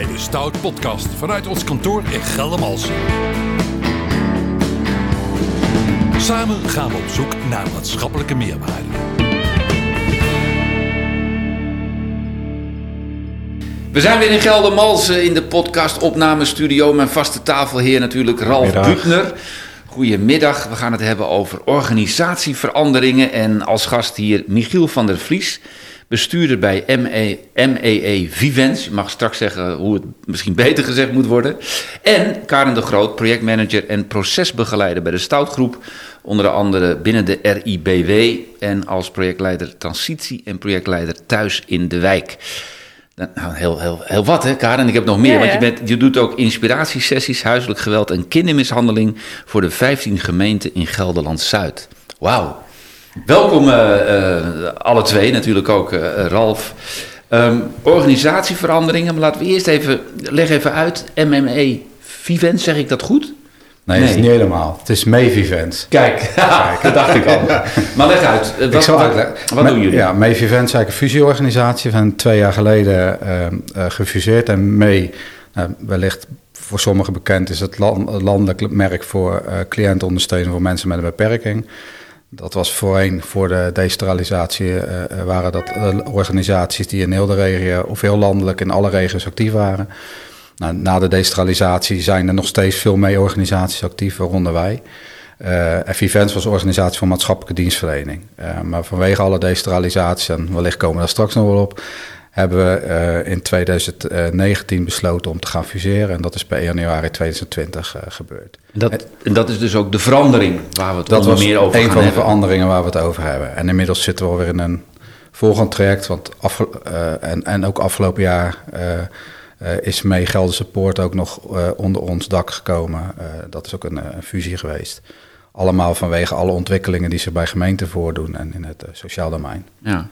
bij de Stout Podcast vanuit ons kantoor in Geldermalsen. Samen gaan we op zoek naar maatschappelijke meerwaarde. We zijn weer in Geldermalsen in de podcast opnamestudio. Mijn vaste tafelheer natuurlijk Ralf. Buutner. Goedemiddag, we gaan het hebben over organisatieveranderingen. En als gast hier Michiel van der Vlies, bestuurder bij E, ME, MEE Vivens. Je mag straks zeggen hoe het misschien beter gezegd moet worden. En Karen de Groot, projectmanager en procesbegeleider bij de Stoutgroep. Onder andere binnen de RIBW en als projectleider transitie en projectleider thuis in de wijk. Nou, heel, heel, heel wat hè, Karen. Ik heb nog meer, Ja, want je, bent, je doet ook inspiratiesessies, huiselijk geweld en kindermishandeling voor de 15 gemeenten in Gelderland-Zuid. Wauw. Welkom eh, eh, alle twee, natuurlijk ook eh, Ralf. Ehm, organisatieveranderingen, maar laten we eerst even, leg even uit, MME Vivent, zeg ik dat goed? Nee, is niet helemaal. Het is Mevivent. Kijk, dat dacht ik al. Maar leg uit, eh, Ik wat, zal wat, uitleggen. wat doen jullie? Ja, Mevivent is eigenlijk een fusieorganisatie. We zijn twee jaar geleden eh, eh, gefuseerd. En Mee, nou, wellicht voor sommigen bekend, is het land- landelijk merk voor cliëntondersteuning voor mensen met een beperking. Dat was voorheen, voor de decentralisatie, eh, eh, waren dat eh, organisaties die in heel de regio, of heel landelijk in alle regio's actief waren. Nou, na de decentralisatie zijn er nog steeds veel meer organisaties actief, waaronder wij. Eh FIVENS was organisatie voor maatschappelijke dienstverlening. Maar vanwege alle decentralisaties, en wellicht komen we daar straks nog wel op, hebben we eh, in 2019 besloten om te gaan fuseren. En dat is per 1 januari 2020 eh, gebeurd. Dat, en dat is dus ook de verandering waar we het Dat was meer over een gaan van de hebben. veranderingen waar we het over hebben. En inmiddels zitten we alweer in een volgend traject. Want eh, en, en ook afgelopen jaar is mee Gelderse Poort ook nog onder ons dak gekomen. Dat is ook een, een fusie geweest. Allemaal vanwege alle ontwikkelingen die zich bij gemeenten voordoen en in het sociaal domein. Ja.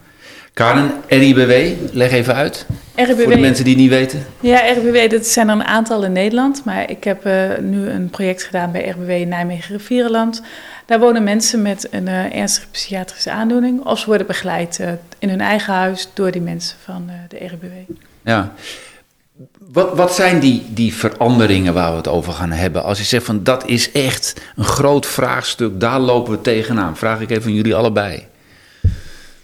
Karen, RIBW, leg even uit. Voor de mensen die het niet weten. Ja, RBW, dat zijn er een aantal in Nederland. Maar ik heb eh, nu een project gedaan bij RBW Nijmegen-Rivierenland. Daar wonen mensen met een eh, ernstige psychiatrische aandoening. Of ze worden begeleid eh, in hun eigen huis door die mensen van de RBW. Ja. Wat, wat zijn die, die veranderingen waar we het over gaan hebben? Als je zegt van dat is echt een groot vraagstuk, daar lopen we tegenaan. Vraag ik even jullie allebei.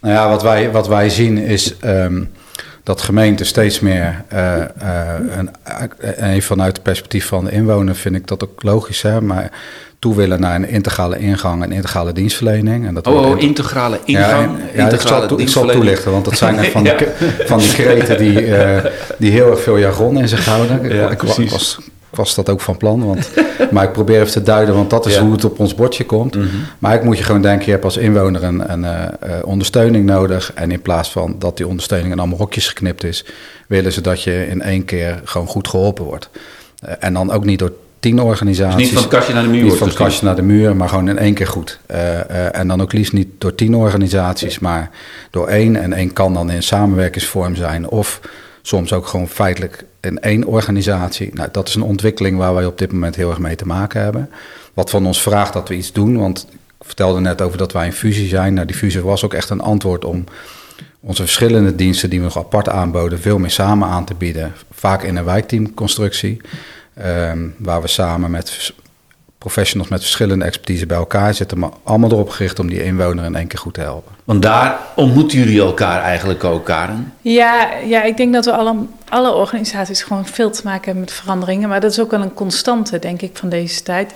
Nou ja, wat wij, wat wij zien is ehm, dat gemeenten steeds meer, eh, eh, een, en vanuit het perspectief van de inwoner vind ik dat ook logisch, hè, maar toe willen naar een integrale ingang en integrale dienstverlening. En dat Oh, oh in- integrale ingang, ja, ja, ik, integrale zal, ik zal toelichten, want dat zijn er van, Ja. die, van die kreten die, eh, die heel erg veel jargon in zich houden. Ik- Ja, ik, was, was dat ook van plan, want, maar ik probeer even te duiden, want dat is Ja. hoe het op ons bordje komt. Mhm. Maar ik moet je gewoon denken, je hebt als inwoner een, een eh, eh, ondersteuning nodig. En in plaats van dat die ondersteuning in allemaal hokjes geknipt is, willen ze dat je in één keer gewoon goed geholpen wordt. Eh, en dan ook niet door tien organisaties. Dus niet van het kastje naar de muur Niet van het kastje naar de muur, maar gewoon in één keer goed. En dan ook liefst niet door tien organisaties, maar door één. En één kan dan in samenwerkingsvorm zijn. Of soms ook gewoon feitelijk in één organisatie. Nou, dat is een ontwikkeling waar wij op dit moment heel erg mee te maken hebben. Wat van ons vraagt dat we iets doen. Want ik vertelde net over dat wij een fusie zijn. Nou, die fusie was ook echt een antwoord om onze verschillende diensten die we nog apart aanboden, veel meer samen aan te bieden. Vaak in een wijkteamconstructie. ehm, waar we samen met professionals met verschillende expertise bij elkaar zitten, maar allemaal erop gericht om die inwoner in één keer goed te helpen. Want daar ontmoeten jullie elkaar eigenlijk ook, Karen. Ja, ja, ik denk dat we alle, alle organisaties gewoon veel te maken hebben met veranderingen. Maar dat is ook wel een constante, denk ik, van deze tijd.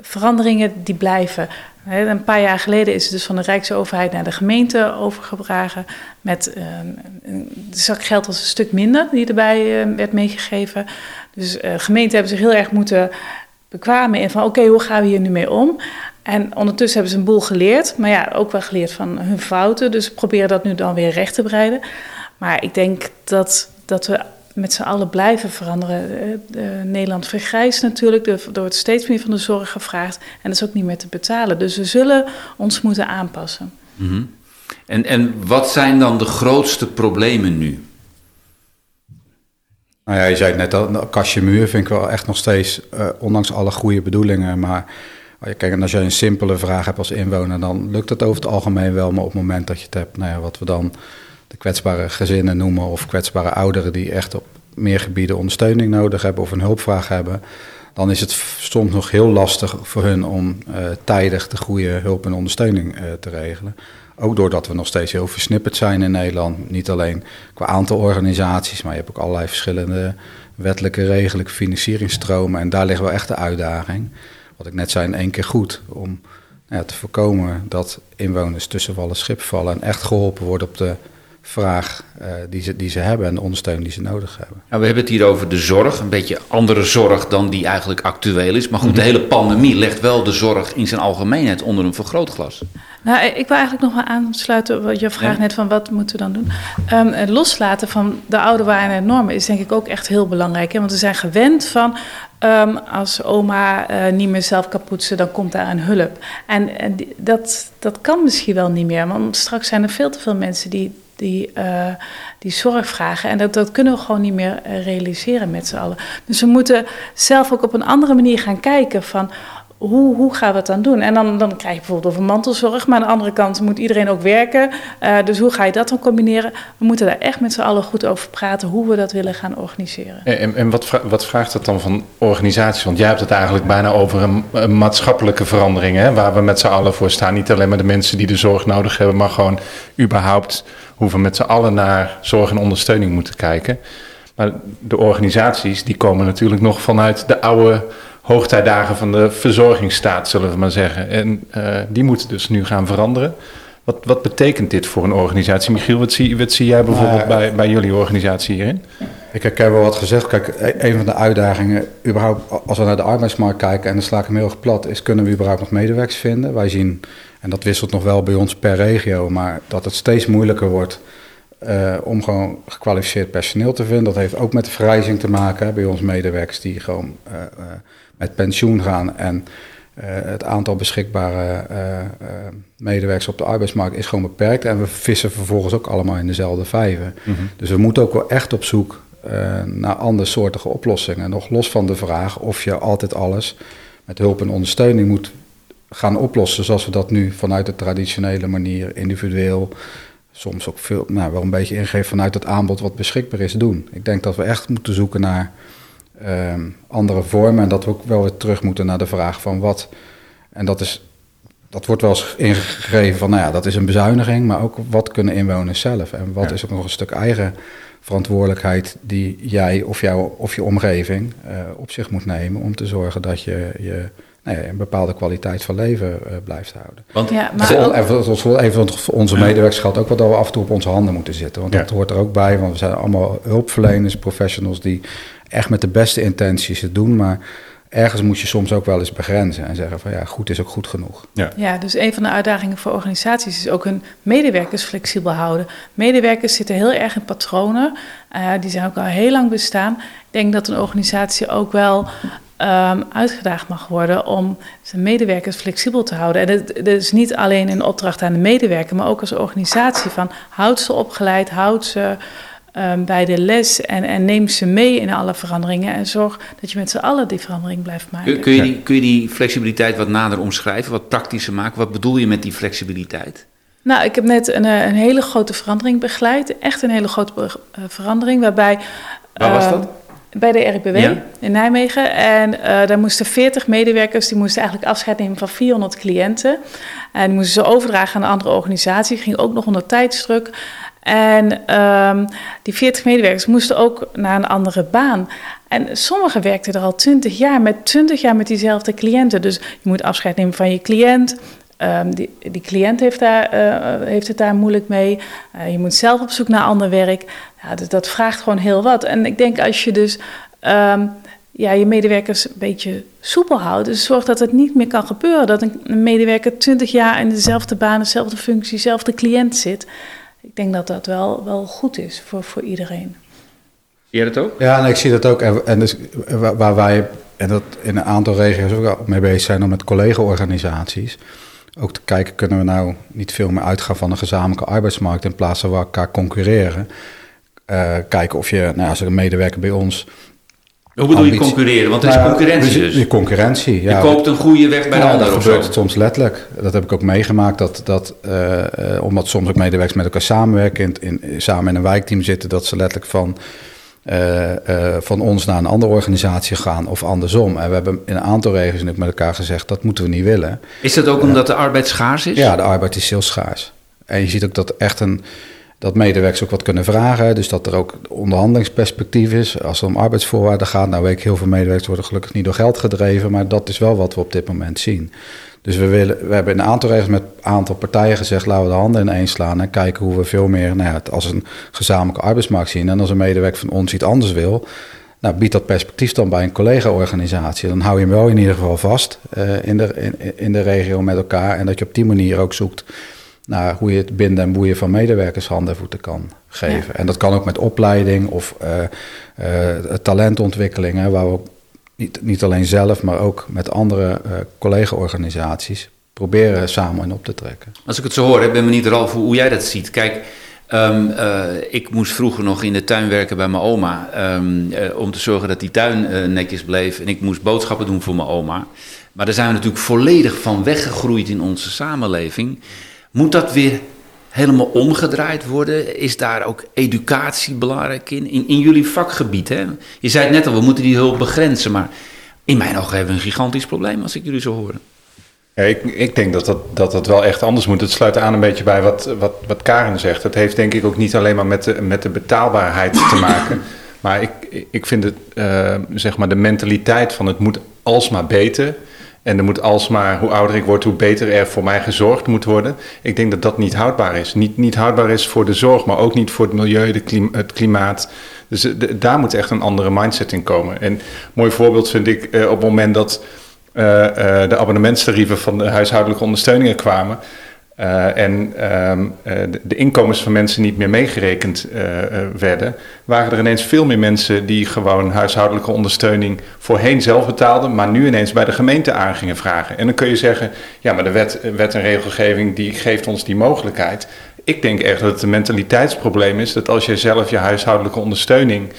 Veranderingen die blijven. Hè, Een paar jaar geleden is het dus van de Rijksoverheid naar de gemeente overgedragen. Met eh, een- de zak geld was een stuk minder die erbij eh, werd meegegeven. Dus eh gemeenten hebben zich heel erg moeten bekwamen in van oké, hoe gaan we hier nu mee om? En ondertussen hebben ze een boel geleerd, maar ja, ook wel geleerd van hun fouten. Dus we proberen dat nu dan weer recht te breiden. Maar ik denk dat, dat we met z'n allen blijven veranderen. Eh, Nederland vergrijst natuurlijk, er er wordt steeds meer van de zorg gevraagd. En dat is ook niet meer te betalen. Dus we zullen ons moeten aanpassen. Mhm. En, en wat zijn dan de grootste problemen nu? Nou ja, je zei het net al, kastje muur vind ik wel echt nog steeds, eh, ondanks alle goede bedoelingen, maar kijk, als je een simpele vraag hebt als inwoner, dan lukt het over het algemeen wel, maar op het moment dat je het hebt, nou ja, wat we dan de kwetsbare gezinnen noemen of kwetsbare ouderen die echt op meer gebieden ondersteuning nodig hebben of een hulpvraag hebben, dan is het soms nog heel lastig voor hun om uh, tijdig de goede hulp en ondersteuning uh, te regelen. Ook doordat we nog steeds heel versnipperd zijn in Nederland. Niet alleen qua aantal organisaties, maar je hebt ook allerlei verschillende wettelijke regelen, financieringstromen. En daar liggen wel echt de uitdaging. Wat ik net zei, in één keer goed om ja, te voorkomen dat inwoners tussen wal en schip vallen en echt geholpen worden op de vraag uh, die, ze, die ze hebben en de ondersteuning die ze nodig hebben. Nou, we hebben het hier over de zorg, een beetje andere zorg dan die eigenlijk actueel is. Maar goed, de hele pandemie legt wel de zorg in zijn algemeenheid onder een vergrootglas. Nou, ik wil eigenlijk nog wel aansluiten wat je vraagt ja. net van wat moeten we dan doen. Um, het loslaten van de oude waarden en normen is denk ik ook echt heel belangrijk. Hè? Want we zijn gewend van um, als oma uh, niet meer zelf kan poetsen, dan komt daar een hulp. En, en die, dat, dat kan misschien wel niet meer, want straks zijn er veel te veel mensen die die, uh, die zorg vragen. En dat, dat kunnen we gewoon niet meer realiseren met z'n allen. Dus we moeten zelf ook op een andere manier gaan kijken van hoe, hoe gaan we het dan doen? En dan, dan krijg je bijvoorbeeld over mantelzorg, maar aan de andere kant moet iedereen ook werken. Uh, dus hoe ga je dat dan combineren? We moeten daar echt met z'n allen goed over praten hoe we dat willen gaan organiseren. En, en wat, wat vraagt dat dan van organisaties? Want jij hebt het eigenlijk bijna over een, een maatschappelijke verandering, hè, waar we met z'n allen voor staan. Niet alleen maar de mensen die de zorg nodig hebben, maar gewoon überhaupt hoe we met z'n allen naar zorg en ondersteuning moeten kijken. Maar de organisaties die komen natuurlijk nog vanuit de oude hoogtijdagen van de verzorgingsstaat, zullen we maar zeggen. En uh, die moeten dus nu gaan veranderen. Wat, wat betekent dit voor een organisatie? Michiel, wat zie, wat zie jij bijvoorbeeld nou, bij, bij jullie organisatie hierin? Ik heb wel wat gezegd. Kijk, een van de uitdagingen, überhaupt als we naar de arbeidsmarkt kijken, en dan sla ik hem heel erg plat, is kunnen we überhaupt nog medewerkers vinden? Wij zien, en dat wisselt nog wel bij ons per regio, maar dat het steeds moeilijker wordt uh, om gewoon gekwalificeerd personeel te vinden. Dat heeft ook met de verrijzing te maken bij ons medewerkers die gewoon uh, met pensioen gaan. En het aantal beschikbare medewerkers op de arbeidsmarkt is gewoon beperkt. En we vissen vervolgens ook allemaal in dezelfde vijven. Mm -hmm. Dus we moeten ook wel echt op zoek naar andersoortige oplossingen. Nog los van de vraag of je altijd alles met hulp en ondersteuning moet gaan oplossen zoals we dat nu vanuit de traditionele manier individueel soms ook veel, nou, wel een beetje ingeven vanuit het aanbod wat beschikbaar is doen. Ik denk dat we echt moeten zoeken naar um, andere vormen en dat we ook wel weer terug moeten naar de vraag van wat. En dat is, dat wordt wel eens ingegeven van, nou ja, dat is een bezuiniging, maar ook wat kunnen inwoners zelf en wat ja. is ook nog een stuk eigen verantwoordelijkheid die jij of, jou, of je omgeving uh, op zich moet nemen om te zorgen dat je je nee, een bepaalde kwaliteit van leven uh, blijft houden. Want, ja, maar ook, even voor onze medewerkers geldt ook wat dat we af en toe op onze handen moeten zitten. Want ja. dat hoort er ook bij, want we zijn allemaal hulpverleners, professionals die echt met de beste intenties het doen, maar ergens moet je soms ook wel eens begrenzen en zeggen van ja, goed is ook goed genoeg. Ja, ja dus een van de uitdagingen voor organisaties is ook hun medewerkers flexibel houden. Medewerkers zitten heel erg in patronen, uh, die zijn ook al heel lang bestaan. Ik denk dat een organisatie ook wel um, uitgedaagd mag worden om zijn medewerkers flexibel te houden. En het, is niet alleen een opdracht aan de medewerker, maar ook als organisatie van houd ze opgeleid, houd ze um, bij de les en, en neem ze mee in alle veranderingen en zorg dat je met z'n allen die verandering blijft maken. Kun je, die, kun je die flexibiliteit wat nader omschrijven, wat praktischer maken? Wat bedoel je met die flexibiliteit? Nou, ik heb net een, een hele grote verandering begeleid. Echt een hele grote uh, verandering, waarbij... Waar was dat? bij de RIPW ja. in Nijmegen. En uh, daar moesten 40 medewerkers, die moesten eigenlijk afscheid nemen van 400 cliënten. En die moesten ze overdragen aan een andere organisatie. Ging ook nog onder tijdsdruk. En um, die 40 medewerkers moesten ook naar een andere baan. En sommigen werkten er al 20 jaar, met 20 jaar met diezelfde cliënten. Dus je moet afscheid nemen van je cliënt. Um, die, die cliënt heeft, daar, uh, heeft het daar moeilijk mee. Uh, je moet zelf op zoek naar ander werk. Ja, dus dat vraagt gewoon heel wat. En ik denk als je dus um, ja, je medewerkers een beetje soepel houdt, dus zorg dat het niet meer kan gebeuren. Dat een, een medewerker 20 jaar in dezelfde baan, dezelfde functie, dezelfde cliënt zit. Ik denk dat dat wel, wel goed is voor, voor iedereen. Zie je dat ook? Ja, en ik zie dat ook. En, en dus, waar wij, en dat in een aantal regio's ook mee bezig zijn, dan met collega-organisaties ook te kijken, kunnen we nou niet veel meer uitgaan van een gezamenlijke arbeidsmarkt in plaats van we elkaar concurreren. Uh, kijken of je, nou, als er een medewerker bij ons. Hoe bedoel ambitie, je concurreren? Want er is nou, concurrentie dus. Je concurrentie, ja. Je koopt een goede weg bij ja, de ander. Dat gebeurt soms letterlijk. Dat heb ik ook meegemaakt. Dat, dat, uh, uh, omdat soms ook medewerkers met elkaar samenwerken, in, in, samen in een wijkteam zitten, dat ze letterlijk van eh, eh, van ons naar een andere organisatie gaan of andersom. En we hebben in een aantal regio's met elkaar gezegd dat moeten we niet willen. Is dat ook omdat de arbeid schaars is? Ja, de arbeid is heel schaars. En je ziet ook dat echt een dat medewerkers ook wat kunnen vragen. Dus dat er ook onderhandelingsperspectief is. Als het om arbeidsvoorwaarden gaat, nou weet ik, heel veel medewerkers worden gelukkig niet door geld gedreven. Maar dat is wel wat we op dit moment zien. Dus we, willen, we hebben een aantal regels met een aantal partijen gezegd: laten we de handen ineens slaan en kijken hoe we veel meer nou ja, als een gezamenlijke arbeidsmarkt zien. En als een medewerker van ons iets anders wil, nou, bied dat perspectief dan bij een collega-organisatie. Dan hou je hem wel in ieder geval vast uh, in, de, in de regio met elkaar. En dat je op die manier ook zoekt naar hoe je het binden en boeien van medewerkers handen en voeten kan geven. En dat kan ook met opleiding of uh, uh, talentontwikkeling, hè, waar we niet, niet alleen zelf, maar ook met andere uh, collega-organisaties proberen samen in op te trekken. Als ik het zo hoor, ik ben benieuwd Ralf hoe jij dat ziet. Kijk, um, ik moest vroeger nog in de tuin werken bij mijn oma um, om te zorgen dat die tuin netjes bleef. En ik moest boodschappen doen voor mijn oma. Maar daar zijn we natuurlijk volledig van weggegroeid in onze samenleving. Moet dat weer helemaal omgedraaid worden? Is daar ook educatie belangrijk in? In, in jullie vakgebied, hè? Je zei het net al, we moeten die hulp begrenzen. Maar in mijn ogen hebben we een gigantisch probleem als ik jullie zo hoor. Ja, ik, ik denk dat dat, dat dat wel echt anders moet. Het sluit aan een beetje bij wat, wat, wat Karen zegt. Het heeft denk ik ook niet alleen maar met de, met de betaalbaarheid te maken. Maar ik, ik vind het, uh, zeg maar, de mentaliteit van het moet alsmaar beter en er moet alsmaar, hoe ouder ik word, hoe beter er voor mij gezorgd moet worden. Ik denk dat dat niet houdbaar is. Niet, niet houdbaar is voor de zorg, maar ook niet voor het milieu, de het klimaat. Dus de, daar moet echt een andere mindset in komen. En een mooi voorbeeld vind ik uh, op het moment dat uh, de abonnementstarieven van de huishoudelijke ondersteuningen kwamen. Uh, en um, uh, de, inkomens van mensen niet meer meegerekend uh, werden, waren er ineens veel meer mensen die gewoon huishoudelijke ondersteuning voorheen zelf betaalden, maar nu ineens bij de gemeente aan gingen vragen. En dan kun je zeggen, ja, maar de wet, wet en regelgeving die geeft ons die mogelijkheid. Ik denk echt dat het een mentaliteitsprobleem is dat als je zelf je huishoudelijke ondersteuning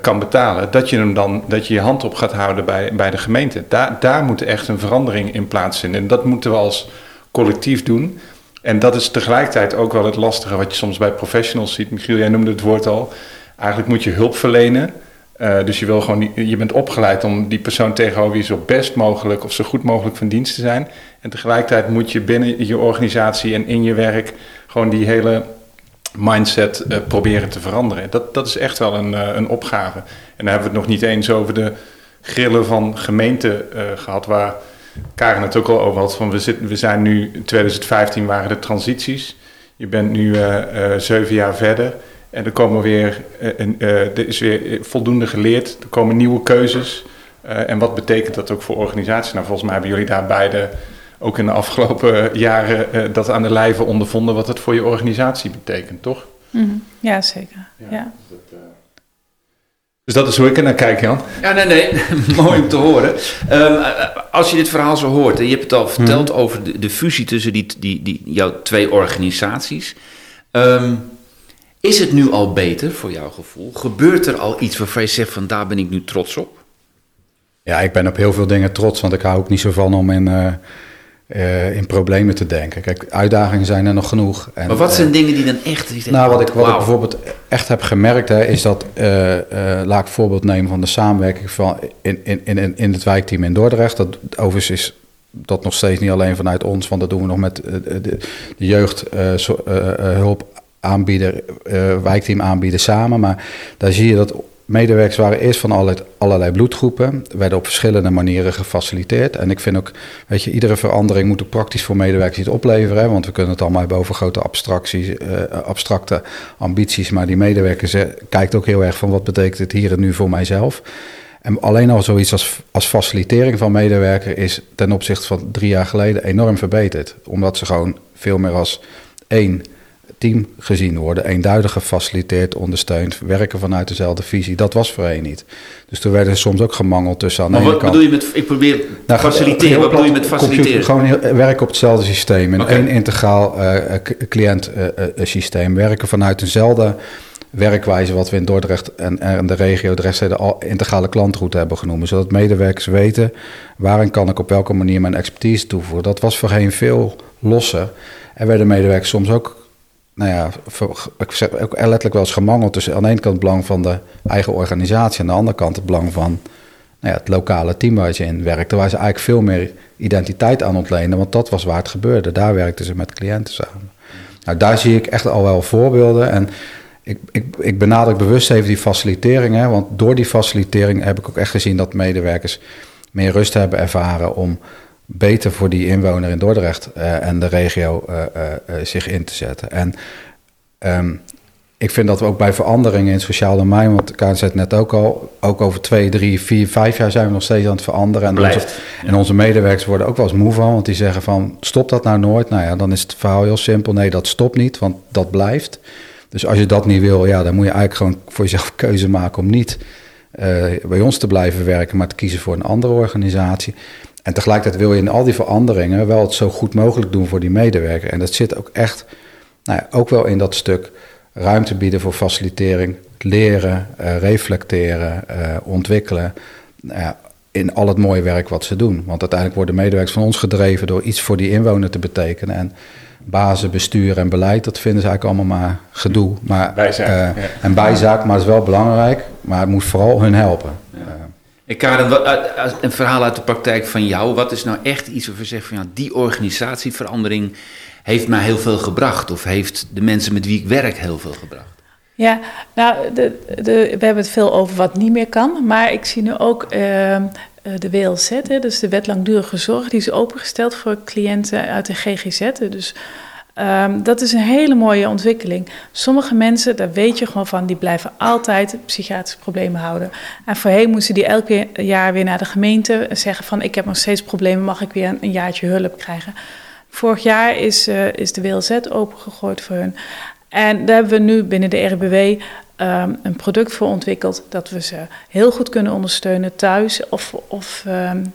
kan betalen, dat je hem dan dat je je hand op gaat houden bij, bij de gemeente. Daar, daar moet echt een verandering in plaatsvinden. En dat moeten we als collectief doen. En dat is tegelijkertijd ook wel het lastige wat je soms bij professionals ziet. Michiel, jij noemde het woord al. Eigenlijk moet je hulp verlenen. Uh, dus je, wil gewoon, je bent opgeleid om die persoon tegenover je zo best mogelijk of zo goed mogelijk van dienst te zijn. En tegelijkertijd moet je binnen je organisatie en in je werk gewoon die hele mindset uh, proberen te veranderen. Dat, dat is echt wel een, uh, een opgave. En dan hebben we het nog niet eens over de grillen van gemeenten gehad, waar Karen het ook al over had, van we, zitten, we zijn nu, in 2015 waren de transities. Je bent nu uh, uh, zeven jaar verder en er, komen weer, uh, een, er is weer voldoende geleerd, er komen nieuwe keuzes. en wat betekent dat ook voor organisaties? Nou, volgens mij hebben jullie daar beide ook in de afgelopen jaren dat aan de lijve ondervonden wat het voor je organisatie betekent, toch? Mm -hmm. Ja, zeker. Ja. ja. Dus dat is hoe ik er naar kijk, Jan. Ja, nee, nee. Mooi om te horen. Um, als je dit verhaal zo hoort, en je hebt het al verteld hmm. over de, de, fusie tussen die, die, die, jouw twee organisaties. Um, is het nu al beter voor jouw gevoel? Gebeurt er al iets waarvan je zegt van daar ben ik nu trots op? Ja, ik ben op heel veel dingen trots, want ik hou ook niet zo van om in... Uh, uh, in problemen te denken. Kijk, uitdagingen zijn er nog genoeg. En, maar wat zijn uh, dingen die dan echt... nou, wat, ik, wat wow. ik bijvoorbeeld echt heb gemerkt, hè, is dat... Uh, laat ik voorbeeld nemen van de samenwerking van in, in, in, in het wijkteam in Dordrecht. Dat, overigens is dat nog steeds niet alleen vanuit ons, want dat doen we nog met de, de jeugdhulp aanbieden, wijkteam aanbieden samen. Maar daar zie je dat Medewerkers waren eerst van allerlei, allerlei bloedgroepen, werden op verschillende manieren gefaciliteerd. En ik vind ook, weet je, iedere verandering moet ook praktisch voor medewerkers iets opleveren. Want we kunnen het allemaal over grote abstracties, uh, abstracte ambities. Maar die medewerkers uh, kijkt ook heel erg van wat betekent het hier en nu voor mijzelf. En alleen al zoiets als, als facilitering van medewerker is ten opzichte van drie jaar geleden enorm verbeterd. Omdat ze gewoon veel meer als één team gezien worden, eenduidig gefaciliteerd, ondersteund, werken vanuit dezelfde visie. Dat was voorheen niet. Dus toen werden soms ook gemangeld tussen aan maar wat bedoel je met, ik probeer nou, faciliteren, wat bedoel je met faciliteren? gewoon werken op hetzelfde systeem, okay. één integraal uh, cliënt uh, uh, systeem, werken vanuit dezelfde werkwijze wat we in Dordrecht en, en de regio de rest de integrale klantroute hebben genoemd. Zodat medewerkers weten waarin kan ik op welke manier mijn expertise toevoegen. Dat was voorheen veel losser. En werden medewerkers soms ook nou ja, ik zeg ook letterlijk wel eens gemangeld tussen aan de ene kant het belang van de eigen organisatie, aan de andere kant het belang van nou ja, het lokale team waar je in werkte, waar ze eigenlijk veel meer identiteit aan ontlenen, want dat was waar het gebeurde. Daar werkten ze met cliënten samen. Nou, daar zie ik echt al wel voorbeelden en ik, ik, ik benadruk bewust even die facilitering, hè, want door die facilitering heb ik ook echt gezien dat medewerkers meer rust hebben ervaren om beter voor die inwoner in Dordrecht uh, en de regio uh, uh, zich in te zetten. En um, ik vind dat we ook bij veranderingen in het sociaal domein, want Karin zei het net ook al, ook over twee, drie, vier, vijf jaar zijn we nog steeds aan het veranderen. En, onze, en onze medewerkers worden ook wel eens moe van, want die zeggen van, stop dat nou nooit? Nou ja, dan is het verhaal heel simpel. Nee, dat stopt niet, want dat blijft. Dus als je dat niet wil, ja, dan moet je eigenlijk gewoon voor jezelf keuze maken om niet uh, bij ons te blijven werken, maar te kiezen voor een andere organisatie. En tegelijkertijd wil je in al die veranderingen wel het zo goed mogelijk doen voor die medewerker. En dat zit ook echt, nou ja, ook wel in dat stuk ruimte bieden voor facilitering, leren, uh, reflecteren, uh, ontwikkelen. Uh, in al het mooie werk wat ze doen. Want uiteindelijk worden medewerkers van ons gedreven door iets voor die inwoner te betekenen. En bazen, bestuur en beleid, dat vinden ze eigenlijk allemaal maar gedoe. Maar, bijzaak. Ja. En bijzaak, maar het is wel belangrijk. Maar het moet vooral hun helpen. Ja. En Karen, een verhaal uit de praktijk van jou. Wat is nou echt iets waarvan je zegt van ja, die organisatieverandering heeft mij heel veel gebracht? Of heeft de mensen met wie ik werk heel veel gebracht? Ja, nou, de, we hebben het veel over wat niet meer kan. Maar ik zie nu ook uh, de WLZ, hè, dus de wet langdurige zorg, die is opengesteld voor cliënten uit de GGZ. Dus um, dat is een hele mooie ontwikkeling. Sommige mensen, daar weet je gewoon van, die blijven altijd psychiatrische problemen houden. En voorheen moesten die elk jaar weer naar de gemeente zeggen van, ik heb nog steeds problemen, mag ik weer een jaartje hulp krijgen? Vorig jaar is, uh, is de WLZ opengegooid voor hun. En daar hebben we nu binnen de RBW um, een product voor ontwikkeld dat we ze heel goed kunnen ondersteunen thuis of, of um,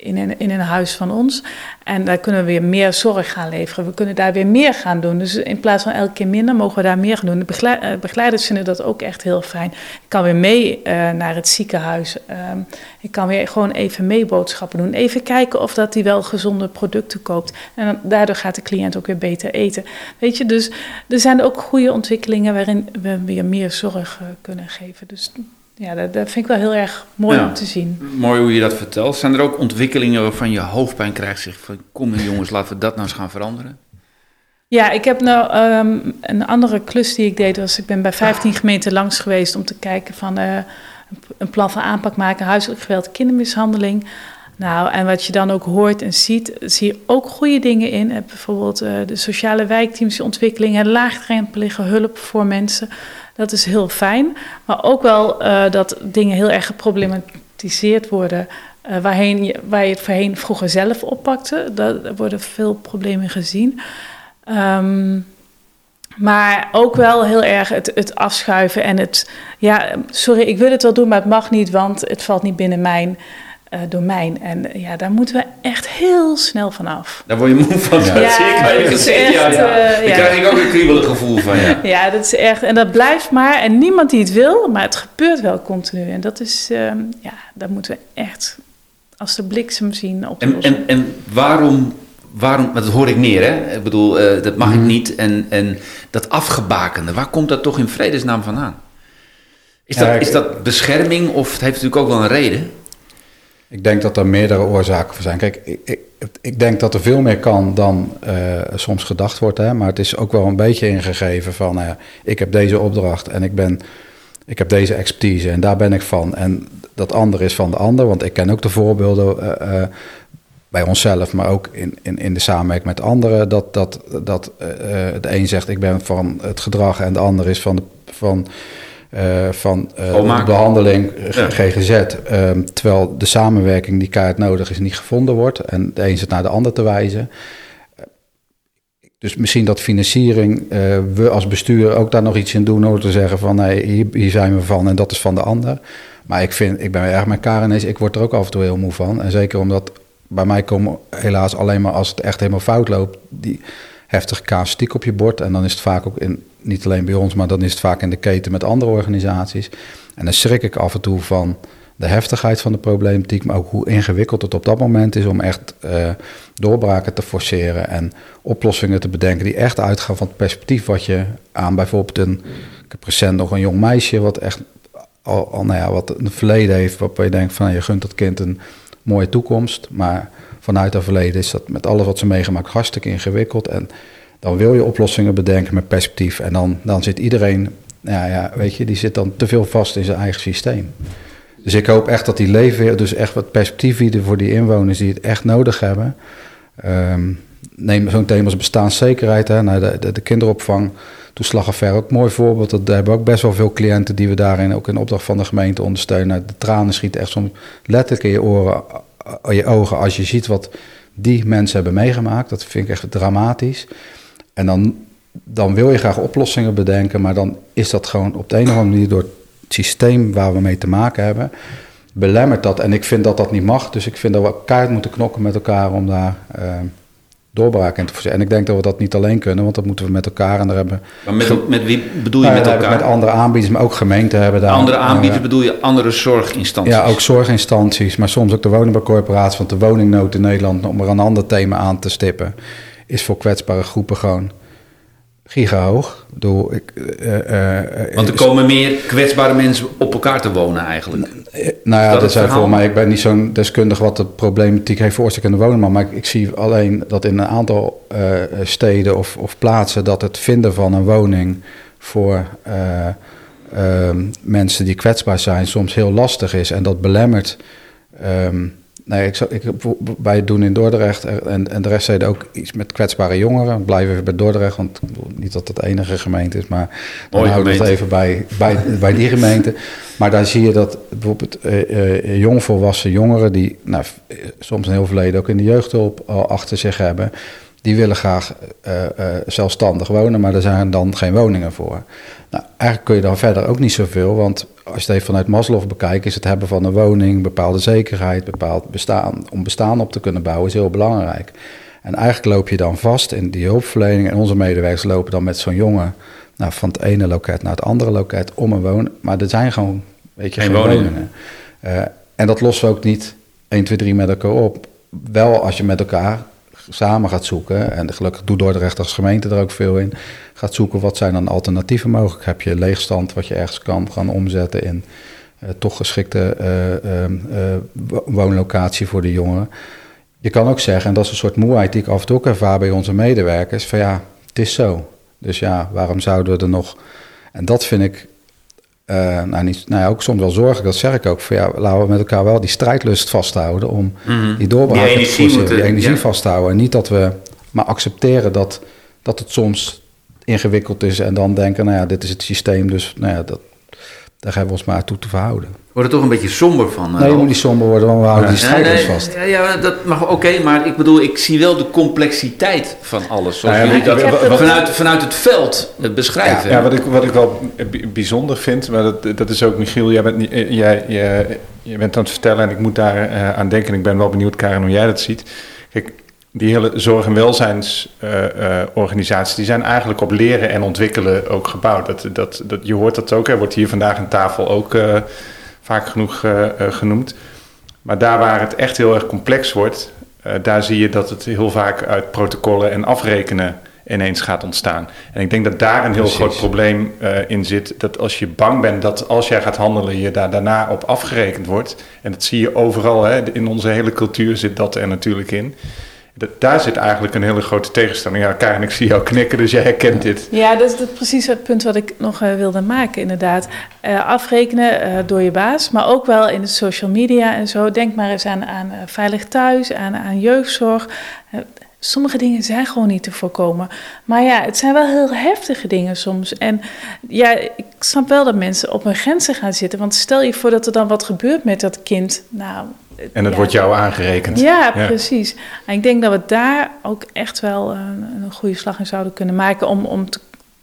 in, een, in een huis van ons. En daar kunnen we weer meer zorg gaan leveren. We kunnen daar weer meer gaan doen. Dus in plaats van elke keer minder, mogen we daar meer gaan doen. De eh, begeleiders vinden dat ook echt heel fijn. Ik kan weer mee uh, naar het ziekenhuis. Um, ik kan weer gewoon even mee boodschappen doen. Even kijken of dat hij wel gezonde producten koopt. En daardoor gaat de cliënt ook weer beter eten. Weet je, dus er zijn ook goede ontwikkelingen waarin we weer meer zorg uh, kunnen geven. Dus ja, dat, dat, vind ik wel heel erg mooi ja, om te zien. Mooi hoe je dat vertelt. Zijn er ook ontwikkelingen waarvan je hoofdpijn krijgt? Zeg van, kom jongens, laten we dat nou eens gaan veranderen. Ja, ik heb nou um, een andere klus die ik deed. Was, ik ben bij 15 gemeenten langs geweest om te kijken van uh, een plan van aanpak maken, huiselijk geweld, kindermishandeling. Nou, en wat je dan ook hoort en ziet, zie je ook goede dingen in. Bijvoorbeeld uh, de sociale wijkteams, ontwikkeling en laagdrempelige hulp voor mensen. Dat is heel fijn. Maar ook wel uh, dat dingen heel erg geproblematiseerd worden. Uh, waarheen waar je het voorheen vroeger zelf oppakte. Daar worden veel problemen gezien. Um, maar ook wel heel erg het, het afschuiven en het... Ja, sorry, ik wil het wel doen, maar het mag niet, want het valt niet binnen mijn uh, domein. En ja, daar moeten we echt heel snel van af. Daar word je moe van, ja, ja, zeker. Dat is echt, ja, ja. Uh, Daar krijg ik ook een kriebelig gevoel van, ja. ja, dat is echt... En dat blijft maar. En niemand die het wil, maar het gebeurt wel continu. En dat is... Uh, ja, daar moeten we echt als de bliksem zien op en, en, en waarom... Waarom, dat hoor ik neer, hè? Ik bedoel, dat mag mm. ik niet. En, en dat afgebakende, waar komt dat toch in vredesnaam vandaan? Is dat, is dat bescherming of het heeft natuurlijk ook wel een reden? Ik denk dat er meerdere oorzaken voor zijn. Kijk, ik, ik, ik denk dat er veel meer kan dan uh, soms gedacht wordt. Hè? Maar het is ook wel een beetje ingegeven van... Uh, ik heb deze opdracht en ik, ben, ik heb deze expertise en daar ben ik van. En dat andere is van de ander. Want ik ken ook de voorbeelden uh, bij onszelf... maar ook in, in, in de samenwerking met anderen... dat, dat, dat de een zegt ik ben van het gedrag... en de ander is van... De, van van uh, de behandeling ja. GGZ. Uh, terwijl de samenwerking die kaart nodig is niet gevonden wordt. En de een zit naar de ander te wijzen. Dus misschien dat financiering, we als bestuur ook daar nog iets in doen... door te zeggen van nee, hier, hier, zijn we van en dat is van de ander. Maar ik, vind, ik ben erg met Karen eens, ik word er ook af en toe heel moe van. En zeker omdat bij mij komen helaas alleen maar als het echt helemaal fout loopt... die heftige casuïstiek op je bord. En dan is het vaak ook in niet alleen bij ons, maar dan is het vaak in de keten met andere organisaties. En dan schrik ik af en toe van de heftigheid van de problematiek, maar ook hoe ingewikkeld het op dat moment is om echt uh, doorbraken te forceren en oplossingen te bedenken die echt uitgaan van het perspectief wat je aan bijvoorbeeld een. Recent nog een jong meisje wat echt al, nou ja, wat een verleden heeft, waarop je denkt van nou, je gunt dat kind een mooie toekomst, maar vanuit dat verleden is dat met alles wat ze meegemaakt hartstikke ingewikkeld en dan wil je oplossingen bedenken met perspectief en dan, dan zit iedereen, nou ja, weet je, die zit dan te veel vast in zijn eigen systeem. Dus ik hoop echt dat die leven, dus echt wat perspectief bieden voor die inwoners die het echt nodig hebben. Um, neem zo'n thema als bestaanszekerheid, hè, de, de, de kinderopvang, toeslagaffaire ook mooi voorbeeld. Dat, daar hebben ook best wel veel cliënten die we daarin ook in opdracht van de gemeente ondersteunen. De tranen schieten echt soms letterlijk in je oren, in je ogen als je ziet wat die mensen hebben meegemaakt. Dat vind ik echt dramatisch. En dan, dan wil je graag oplossingen bedenken, maar dan is dat gewoon op de een of andere manier door het systeem waar we mee te maken hebben, belemmert dat. En ik vind dat dat niet mag. Dus ik vind dat we kaart moeten knokken met elkaar om daar uh, doorbraak in te voorzien. En ik denk dat we dat niet alleen kunnen, want dat moeten we met elkaar. En daar hebben maar met, met wie bedoel je nou, met elkaar? Met andere aanbieders, maar ook gemeenten hebben daar. Andere aanbieders bedoel je andere zorginstanties? Ja, ook zorginstanties, maar soms ook de woningbouwcorporatie. Want de woningnood in Nederland, om er een ander thema aan te stippen, is voor kwetsbare groepen gewoon gigahoog. Door, ik, uh, uh, Want er komen meer kwetsbare mensen op elkaar te wonen eigenlijk. Nou ja, dat, dat zijn voor mij. Ik ben niet zo'n deskundig wat de problematiek heeft veroorzaakt in de wonen. Maar ik, ik, zie alleen dat in een aantal steden of, of, plaatsen dat het vinden van een woning voor ehm, mensen die kwetsbaar zijn soms heel lastig is. En dat belemmert. Um, Nee, ik, ik, wij doen in Dordrecht en, en de rest zeiden ook iets met kwetsbare jongeren. Ik blijf even bij Dordrecht, want niet dat het de enige gemeente is, maar dan houden we het even bij, bij, bij die gemeente. Maar daar zie je dat bijvoorbeeld uh, uh, jongvolwassen jongeren, die nou, soms een heel verleden ook in de jeugdhulp al achter zich hebben, die willen graag uh, zelfstandig wonen, maar er zijn dan geen woningen voor. Nou, eigenlijk kun je dan verder ook niet zoveel, want als je het even vanuit Maslow bekijkt, is het hebben van een woning, bepaalde zekerheid, bepaald bestaan, om bestaan op te kunnen bouwen, is heel belangrijk. En eigenlijk loop je dan vast in die hulpverlening en onze medewerkers lopen dan met zo'n jongen nou, van het ene loket naar het andere loket om een wonen. Maar er zijn gewoon, weet je, geen, geen woningen. Uh, en dat lossen we ook niet 1, 2, 3 met elkaar op. Wel als je met elkaar samen gaat zoeken, en gelukkig doet Dordrecht als gemeente er ook veel in, gaat zoeken wat zijn dan alternatieven mogelijk. Heb je leegstand wat je ergens kan gaan omzetten in uh, toch geschikte uh, woonlocatie voor de jongeren. Je kan ook zeggen, en dat is een soort moeheid die ik af en toe ook ervaar bij onze medewerkers, van ja, het is zo. Dus ja, waarom zouden we er nog... En dat vind ik uh, nou, niet, nou ja, ook soms wel zorgen, dat zeg ik ook. Van, ja, laten we met elkaar wel die strijdlust vasthouden om mm-hmm. die doorbraak die energie, moeten, die energie ja. vasthouden. En niet dat we maar accepteren dat, dat het soms ingewikkeld is en dan denken, nou ja, dit is het systeem, dus nou ja, dat, daar hebben we ons maar toe te verhouden. Wordt er toch een beetje somber van? Nee, je moet niet somber worden, want we houden die strijdlust nee, vast. Ja, ja dat mag oké, maar ik bedoel, ik zie wel de complexiteit van alles. Zoals nou ja, jullie dat vanuit, vanuit het veld beschrijven. Ja, wat, ik, wat ik wel bijzonder vind, maar dat, dat is ook Michiel, jij bent, jij, jij, jij bent aan het vertellen en ik moet daar uh, aan denken. Ik ben wel benieuwd, Karen, hoe jij dat ziet. Kijk, die hele zorg- en welzijnsorganisaties, uh, uh, die zijn eigenlijk op leren en ontwikkelen ook gebouwd. Dat, dat, dat, je hoort dat ook, er wordt hier vandaag aan tafel ook uh, vaak genoeg genoemd. Maar daar waar het echt heel erg complex wordt, daar zie je dat het heel vaak uit protocollen en afrekenen ineens gaat ontstaan. En ik denk dat daar een heel Precies. groot probleem in zit. Dat als je bang bent dat als jij gaat handelen, je daar daarna op afgerekend wordt. En dat zie je overal, hè, in onze hele cultuur zit dat er natuurlijk in. Daar zit eigenlijk een hele grote tegenstelling. Ja, Karin, ik zie jou knikken, dus jij herkent dit. Ja, dat is precies het punt wat ik nog uh, wilde maken, inderdaad. Uh, afrekenen uh, door je baas, maar ook wel in de social media en zo. Denk maar eens aan, aan veilig thuis, aan, aan jeugdzorg. Sommige dingen zijn gewoon niet te voorkomen. Maar ja, het zijn wel heel heftige dingen soms. En ja, ik snap wel dat mensen op hun grenzen gaan zitten. Want stel je voor dat er dan wat gebeurt met dat kind. Nou, en ja, wordt jou aangerekend. Ja, ja, precies. En ik denk dat we daar ook echt wel een, een goede slag in zouden kunnen maken om, om, te,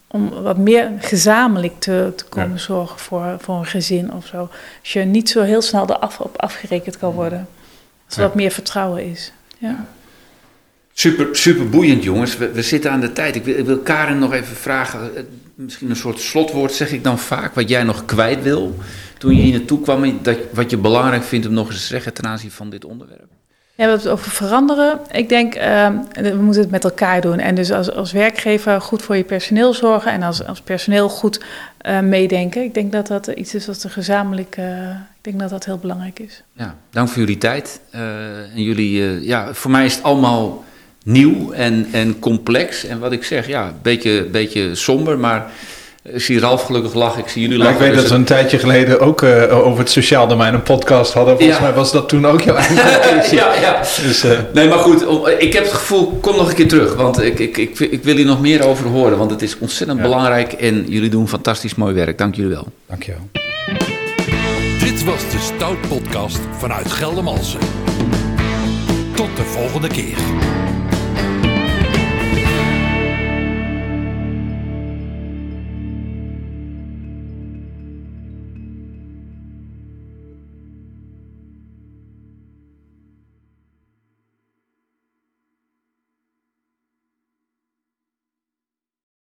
om wat meer gezamenlijk te, te komen ja. zorgen voor, voor een gezin of zo. Als je niet zo heel snel eraf op afgerekend kan worden. Als er wat meer vertrouwen is. Ja. Super, super boeiend, jongens. We, we, zitten aan de tijd. Ik wil, ik wil Karen nog even vragen. Misschien een soort slotwoord zeg ik dan vaak, wat jij nog kwijt wil. toen je hier naartoe kwam, dat, wat je belangrijk vindt om nog eens te zeggen ten aanzien van dit onderwerp? Ja, we hebben het over veranderen. Ik denk, uh, we moeten het met elkaar doen. En dus als, als werkgever goed voor je personeel zorgen en als, als personeel goed uh, meedenken. Ik denk dat dat iets is wat er gezamenlijk, uh, ik denk dat dat heel belangrijk is. Ja, dank voor jullie tijd. en jullie, ja, voor mij is het allemaal nieuw en, en complex. En wat ik zeg, ja, een beetje, beetje somber, maar ik zie Ralf gelukkig lachen, ik zie jullie lachen. ik weet dus dat we een tijdje geleden ook uh, over het sociaal domein een podcast hadden. Volgens ja. mij was dat toen ook jouw eigen ja, ja. Dus, uh... Nee, maar goed, ik heb het gevoel, kom nog een keer terug. Want ik, ik, ik, ik wil hier nog meer over horen. Want het is ontzettend ja. belangrijk en jullie doen fantastisch mooi werk. Dank jullie wel. Dank je wel. Dit was de Stout Podcast vanuit Geldermalsen. Tot de volgende keer.